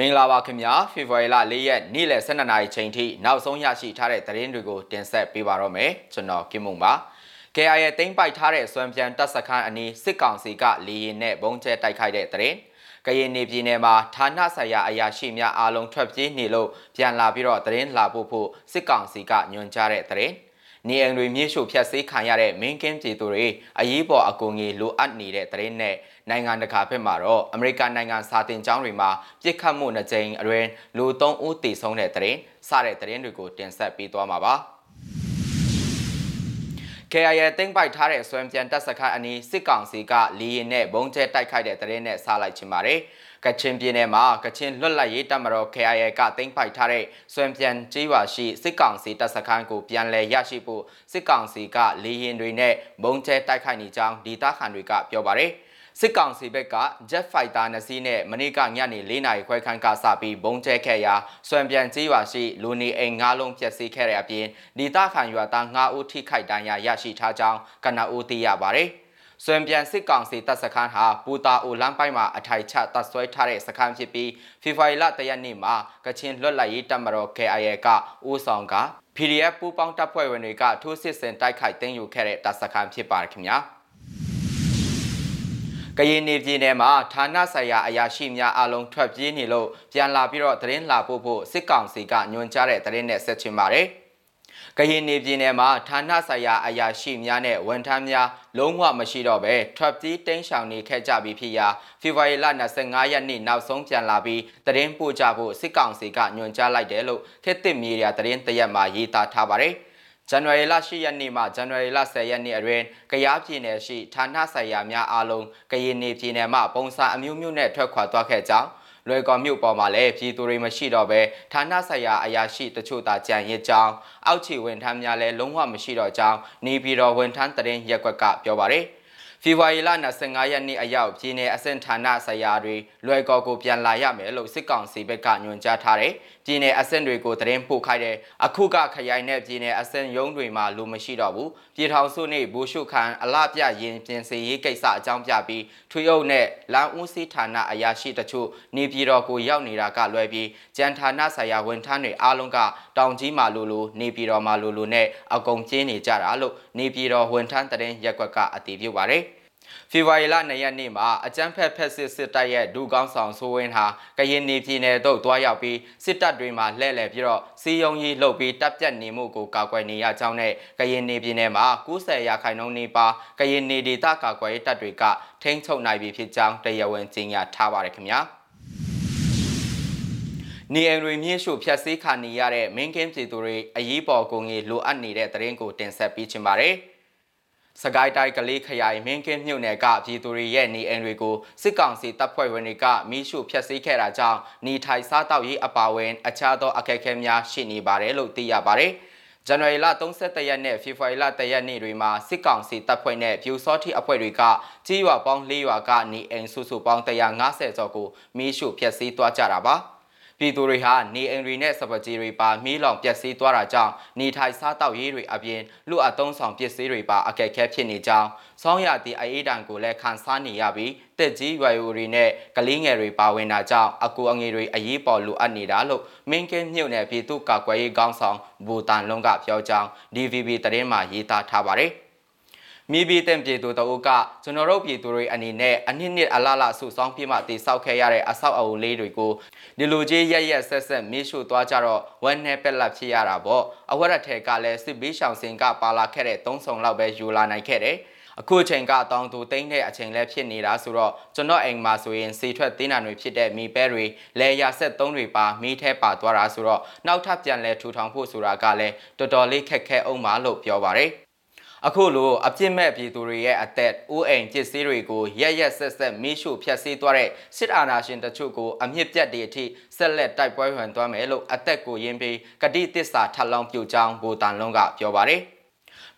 မင်္ဂလာပါခင်ဗျာဖေဖော်ဝါရီလ၄ရက်နေ့လယ်12နာရီချိန်ထိနောက်ဆုံးရရှိထားတဲ့သတင်းတွေကိုတင်ဆက်ပေးပါတော့မယ်ကျွန်တော်ကင်မုံပါ KI ရဲ့တိမ့်ပိုက်ထားတဲ့စွမ်းပြန်တပ်စခန်းအနီးစစ်ကောင်စီကလေရင်နဲ့ဘုံကျဲတိုက်ခိုက်တဲ့သတင်းကရင်နေပြည်နယ်မှာဌာနဆိုင်ရာအရာရှိများအားလုံးထွက်ပြေးနေလို့ပြန်လာပြီးတော့သတင်းလာဖို့ဖို့စစ်ကောင်စီကညွှန်ကြားတဲ့သတင်း နေအိမ်တွေမြေရှို့ဖျက်ဆီးခံရတဲ့မင်းကင်းပြည်သူတွေအရေးပေါ်အကူအညီလိုအပ်နေတဲ့သတင်းနဲ့နိုင်ငံတကာဘက်မှာတော့အမေရိကန်နိုင်ငံစာတင်ကျောင်းတွေမှာပြစ်ခတ်မှုနှစ်ကြိမ်အတွင်းလူ၃ဦးသေဆုံးတဲ့သတင်းစတဲ့သတင်းတွေကိုတင်ဆက်ပေးသွားမှာပါ။ KIA တင်ပိုက်ထားတဲ့ဆွမ်းပြန်တပ်စခန်းအနီးစစ်ကောင်စီကလီရင်နဲ့ဘုံကျဲတိုက်ခိုက်တဲ့သတင်းနဲ့စားလိုက်ချင်ပါတယ်။ ကချင်ပြည်နယ်မှာကချင်လွတ်လပ်ရေးတပ်မတော် KIA ကတင်ပိုက်ထားတဲ့ဆွမ်းပြန်ကြီးပါရှိစစ်ကောင်စီတပ်စခန်းကိုပြန်လည်ရရှိဖို့စစ်ကောင်စီကလီရင်တွေနဲ့ဘုံကျဲတိုက်ခိုက်နေကြောင်းဒေသခံတွေကပြောပါတယ်။စစ်ကောင်စီဘက်က Jet Fighter နှစ်စီးနဲ့မနေ့ကညနေ၄နာရီခွဲခန့်ကစပြီးဘုံကျဲခဲ့ရာစွမ်ပြန်ကြီးရွာရှိလူနေအိမ်၅လုံးပျက်စီးခဲ့တဲ့အပြင်ဒေသခံရွာသား၅ဦးထိခိုက်ဒဏ်ရာရရှိထားကြောင်းကနဦးသိရပါတယ်။ စွမ်ပြန်စစ်ကောင်စီတပ်စခန်းဟာပူတာအိုလမ်းပိုင်းမှာအထိုင်ချတပ်ဆွဲထားတဲ့စခန်းဖြစ်ပြီးဖေဖော်ဝါရီလတရက်နေ့မှာကချင်လွတ်လပ်ရေးတပ်မတော် KIA ကဦးဆောင်က PDF ပူးပေါင်းတပ်ဖွဲ့ဝင်တွေကထိုးစစ်ဆင်တိုက်ခိုက်သိမ်းယူခဲ့တဲ့တပ်စခန်းဖြစ်ပါတယ်ခင်ဗျာ။ကရင်နေပြည်နယ်မှာဌာနဆိုင်ရာအရာရှိများအလုံးထွက်ပြေးနေလို့ပြန်လာပြီးတော့သတင်းလာပို့ဖို့စစ်ကောင်စီကညွှန်ကြားတဲ့သတင်းနဲ့ဆက်ချင်ပါတယ်။ ကရင်နေပြည်နယ်မှာဌာနဆိုင်ရာအရာရှိများနဲ့ဝန်ထမ်းများလုံးဝမရှိတော့ဘဲထွက်ပြေးတင်းရှောင်နေခဲ့ကြပြီးဖြစ်ရာဖေဖော်ဝါရီလ25ရက်နေ့နောက်ဆုံးပြန်လာပြီးသတင်းပို့ကြဖို့စစ်ကောင်စီကညွှန်ကြားလိုက်တယ်လို့ခေတ်သစ်မီဒီယာသတင်းတရက်မှာရေးသားထားပါတယ်။ဇန်နဝါရီလ10ရက်နေ့မှဇန်နဝါရီလ10ရက်နေ့အတွင်းကရားပြည်နယ်ရှိဌာနဆိုင်ရာများအားလုံးကရင်နေပြည်နယ်မှပုံစံအမျိုးမျိုးနဲ့ထွက်ခွာသွားခဲ့ကြောင်း လွယ်ကော်မြို့ပေါ်မှာလည်းပြည်သူတွေမရှိတော့ဘဲဌာနဆိုင်ရာအရာရှိတချို့သာကြံရစ်ကြောင်းအောက်ခြေဝန်ထမ်းများလည်းလုံးဝမရှိတော့ကြောင်းနေပြည်တော်ဝန်ထမ်းတရင်ရက်ကွက်ကပြောပါရယ် ဖေဖော်ဝါရီလ25ရက်နေ့အရောက်ပြည်내အဆင့်ဌာနဆိုင်ရာတွေလွယ်ကော်ကိုပြန်လာရမယ်လို့စစ်ကောင်စီဘက်ကညွှန်ကြားထားတယ်။ပြည်내အဆင့်တွေကိုသတင်းပို့ခိုင်းတယ်။အခုကခရိုင်နဲ့ပြည်내အဆင့်ရုံးတွေမှာလူမရှိတော့ဘူး။ပြည်ထောင်စုနေဘူရှုခန်အလားပြရင်ပြင်စီရေးကိစ္စအကြောင်းပြပြီးထွေအုပ်နဲ့လမ်းဦးစီးဌာနအရာရှိတချို့နေပြည်တော်ကိုရောက်နေတာကလွဲပြီးကြံဌာနဆိုင်ရာဝန်ထမ်းတွေအားလုံးကတောင်ကြီးမှာလိုလိုနေပြည်တော်မှာလိုလိုနဲ့အကုန်ကျင်းနေကြတာလို့နေပြည်တော်ဝန်ထမ်းတရင်ရက်ကွက်ကအတည်ပြုပါတယ်။ ဖေဖော်ဝါရီလ2ရက်နေ့မှာအကြမ်းဖက်ဖက်စစ်စစ်တပ်ရဲ့ဒူကောင်းဆောင်ဆိုးဝင်းဟာကရင်နေပြည်နယ်သို့တွားရောက်ပြီးစစ်တပ်တွေမှာလှည့်လည်ပြီးတော့စီယုံကြီးလှုပ်ပြီးတပ်ပြတ်နေမှုကိုကာကွယ်နေရကြောင်းနဲ့ကရင်နေပြည်နယ်မှာ90ရာခိုင်နှုန်းနေပါကရင်နေဒေသကာကွယ်ရေးတပ်တွေကထိန်းချုပ်နိုင်ပြီဖြစ်ကြောင်းတရားဝင်ကြေညာထားပါတယ်ခင်ဗျာနေအိမ်တွေမြင့်ရှုဖျက်ဆီးခါနေရတဲ့မင်းကင်းပြည်သူတွေအရေးပေါ်ကုန်ကြီးလိုအပ်နေတဲ့သတင်းကိုတင်ဆက်ပေးချင်ပါတယ်။ စကိုင်းတိုင်းကလေးခရိုင်မင်းကင်းမြို့နယ်ကပြည်သူတွေရဲ့နေအိမ်တွေကိုစစ်ကောင်စီတပ်ဖွဲ့ဝင်တွေကမိရှုဖျက်ဆီးခဲ့တာကြောင့်နေထိုင်စားတောက်ရေးအပါအဝင် အခြားသောအခက်အခဲများရှိနေပါတယ်လို့သိရပါတယ်။ဇန်နဝါရီလ31ရက်နဲ့ဖေဖော်ဝါရီလ1ရက်နေ့တွေမှာစစ်ကောင်စီတပ်ဖွဲ့နဲ့ပြူစောတိအဖွဲ့တွေကကြီးရွာပေါင်း၄ရွာကနေအိမ်စုစုပေါင်း150ကျော်ကိုမီးရှို့ဖျက်ဆီးသွားကြတာပါ။ ပြည်သူတွေဟာနေအိမ်တွေနဲ့စပကြီးတွေပါမီးလောင်ပျက်စီးသွားတာကြောင့်နေထိုင်စားတောက်ရေးတွေအပြင်လူအသုံးဆောင်ပစ္စည်းတွေပါအခက်အခဲဖြစ်နေကြောင်းဆောင်းရသည့်အေးတံကိုလည်းခံစားနေရပြီးတက်ကြီးရွယ်အိုတွေနဲ့ကလေးငယ်တွေပါဝင်တာကြောင့်အကူအငွေတွေအရေးပေါ်လိုအပ်နေတာလို့မင်းကင်းမြို့နယ်ပြည်သူ့ကာကွယ်ရေးကောင်းဆောင်ဘူတန်လုံးကပြောကြောင်း DVB သတင်းမှာရေးသားထားပါတယ်။ မိဘတဲ့ပြည်သူတို့ကကျွန်တော်တို့ပြည်သူတွေအနေနဲ့အနည်းနည်းအလားလားဆူဆောင်းပြမှတိဆောက်ခဲ့ရတဲ့အဆောက်အအုံလေးတွေကိုဒီလိုကြီးရက်ရက်ဆက်ဆက်မေးရှို့သွားကြတော့ဝမ်းနဲ့ပက်လက်ဖြစ်ရတာပေါ့အဝရထဲကလည်းစစ်ဘေးရှောင်စင်ကပါလာခဲ့တဲ့သုံးဆောင်လောက်ပဲယူလာနိုင်ခဲ့တယ်အခုချိန်ကတောင်သူတိမ့်တဲ့အချိန်လည်းဖြစ်နေတာဆိုတော့ကျွန်တော်အိမ်မှာဆိုရင်စီထွက်တင်းတာတွေဖြစ်တဲ့မီပဲတွေလဲရဆက်သုံးတွေပါမီးထဲပါသွားတာဆိုတော့နောက်ထပ်ပြန်လဲထူထောင်ဖို့ဆိုတာကလည်းတော်တော်လေးခက်ခဲအောင်ပါလို့ပြောပါတယ် အခုလိုအပြစ်မဲ့ပြည်သူတွေရဲ့အသက်အိုးအိမ်ပစ္စည်းတွေကိုရက်ရက်ဆက်ဆက်မိရှုဖျက်ဆီးသွားတဲ့စစ်အာဏာရှင်တချို့ကိုအမြင့်ပြတ်တဲ့အထိဆက်လက်တိုက်ပွဲဝင်သွားမယ်လို့အသက်ကိုရင်းပြီးကတိတစ္ဆာထပ်လောင်းပြုကြောင်းဘူတန်လုံးကပြောပါတယ်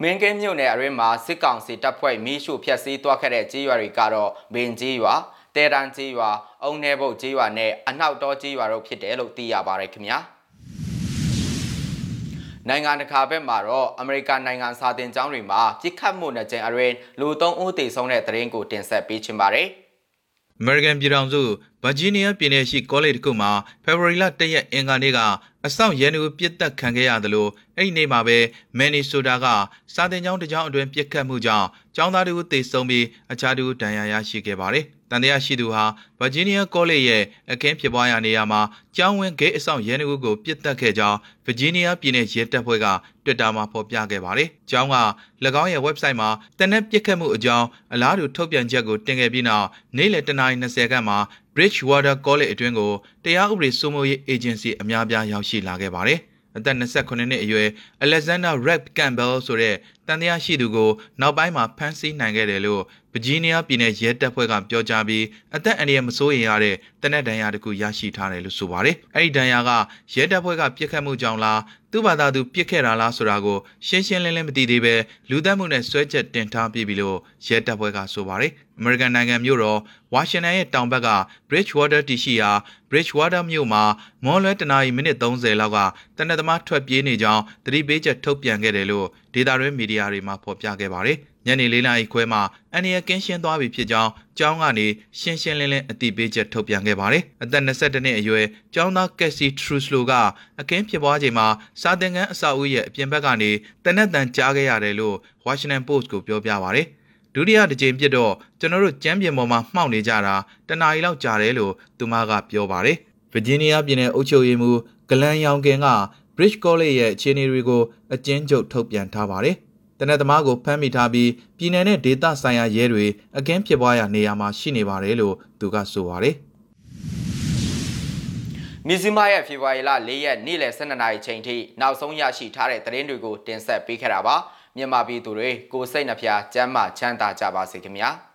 မင်းကင်းမြို့နယ်အရင်းမှာစစ်ကောင်စီတပ်ဖွဲ့မိရှုဖျက်ဆီးသွားခဲ့တဲ့ကြေးရွာတွေကတော့ဘင်ကြေးရွာတဲတန်းကြေးရွာအုံနေဘုတ်ကြေးရွာနဲ့အနောက်တော်ကြေးရွာတို့ဖြစ်တယ်လို့သိရပါတယ်ခင်ဗျာ။ နိုင်ငံတကာဘက်မှာတော့အမေရိကန်နိုင်ငံစာတင်ကျောင်းတွေမှာပြစ်ခတ်မှုနဲ့ကျင်အရင်လူ၃ဦးသေဆုံးတဲ့သတင်းကိုတင်ဆက်ပေးချင်ပါတယ်။ American ပြည်ထောင်စုဗာဂျီးနီးယားပြည်နယ်ရှိကောလိပ်တစ်ခုမှာဖေဖော်ဝါရီလ၁ရက်အင်္ဂါနေ့ကအဆောင်ရန်သူပြစ်တက်ခံခဲ့ရသလိုအဲ့ဒီနေ့မှာပဲမန်နီဆိုတာကစာတင်ကျောင်းတစ်ကျောင်းအတွင်းပြစ်ခတ်မှုကြောင့်ကျောင်းသားတို့သေဆုံးပြီးအခြားသူဒဏ်ရာရရှိခဲ့ပါတယ်။ တန်တရားရှိသူဟာဗာဂျီးနီးယားကောလိပ်ရဲ့အခင်းဖြစ်ပွားရာနေရာမှာကျောင်းဝင်းဂိတ်အဆောင်ရန်သူကိုပြစ်တက်ခဲ့ကြောင်းဗာဂျီးနီးယားပြည်နယ်ရဲတပ်ဖွဲ့က Twitter မှာဖော်ပြခဲ့ပါတယ်။ကျောင်းက၎င်းရဲ့ website မှာတနက်ပြစ်ခတ်မှုအကြောင်းအလားတူထုတ်ပြန်ချက်ကိုတင်ခဲ့ပြီးနောက်နေ့လယ်10:20ခန့်မှာ Bridgewater College အတွင်းကိုတရားဥပဒေစိုးမိုးရေး agency အများပြားရောက်ရှိလာခဲ့ပါတယ်။ အသက်28နှစ်အရွယ် Alexander Rapp Campbell ဆိုတဲ့တန်တရားရှိသူကိုနောက်ပိုင်းမှာဖမ်းဆီးနိုင်ခဲ့တယ်လို့ဗဂျီးနီးယားပြည်နယ်ရဲတပ်ဖွဲ့ကပြောကြားပြီးအသက်အန္တရာယ်မစိုးရိမ်ရတဲ့တနက်ဒဏ်ရာတစ်ခုရရှိထားတယ်လို့ဆိုပါတယ်။အဲ့ဒီဒဏ်ရာကရဲတပ်ဖွဲ့ကပြစ်ခတ်မှုကြောင့်လား သူ့ဘာသာသူပြစ်ခဲ့တာလားဆိုတာကိုရှင်းရှင်းလင်းလင်းမသိသေးပဲလူသတ်မှုနဲ့ဆွဲချက်တင်ထားပြီးပြီလို့ရဲတပ်ဖွဲ့ကဆိုပါတယ်။ American နိုင်ငံမြို့တော်ဝါရှင်တန်ရဲ့တောင်ဘက်က Bridgewater တရှိရာ Bridgewater မြို့မှာမွန်လွဲတနာရီမိနစ်30လောက်ကတနက်သမားထွက်ပြေးနေကြောင်းသတိပေးချက်ထုတ်ပြန်ခဲ့တယ်လို့ဒေတာရင်းမီဒီယာတွေမှာဖော်ပြခဲ့ပါတယ်။ ညနေ၄နာရီခွဲမှာအန်နီယကင်းရှင်းသွားပြီဖြစ်ကြောင်းကျောင်းကနေရှင်းရှင်းလင်းလင်းအသိပေးချက်ထုတ်ပြန်ခဲ့ပါတယ်။အသက်22နှစ်အရွယ်ကျောင်းသားကက်စီထရူစလိုကအခင်းဖြစ်ပွားချိန်မှာစာသင်ခန်းအဆောက်အဦရဲ့အပြင်ဘက်ကနေတနက်တန်ကြားခဲ့ရတယ်လို့ Washington Post ကိုပြောပြပါတယ်။ဒုတိယတစ်ကြိမ်ပြစ်တော့ကျွန်တော်တို့ကျမ်းပြင်ပေါ်မှာမှောက်နေကြတာတနာရီလောက်ကြာတယ်လို့သူမကပြောပါတယ်။ဗာဂျီးနီးယားပြည်နယ်အုပ်ချုပ်ရေးမှူးဂလန်ယောင်ကင်က Bridge College ရဲ့အခြေအနေတွေကိုအကျဉ်းချုပ်ထုတ်ပြန်ထားပါတယ်။ တနက်သမားကိုဖမ်းမိထားပြီးပြည်내နဲ့ဒေသဆိုင်ရာရဲတွေအကင်းဖြစ်ပွားရာနေရာမှာရှိနေပါတယ်လို့သူကဆိုပါတယ်။မီဇီမာရဲ့ဖေဖော်ဝါရီလ၄ရက်နေ့လယ်12နာရီချိန်ထိနောက်ဆုံးရရှိထားတဲ့သတင်းတွေကိုတင်ဆက်ပေးခဲ့တာပါမြန်မာပြည်သူတွေကိုစိတ်နှဖျားစမ်းမချမ်းသာကြပါစေခင်ဗျာ။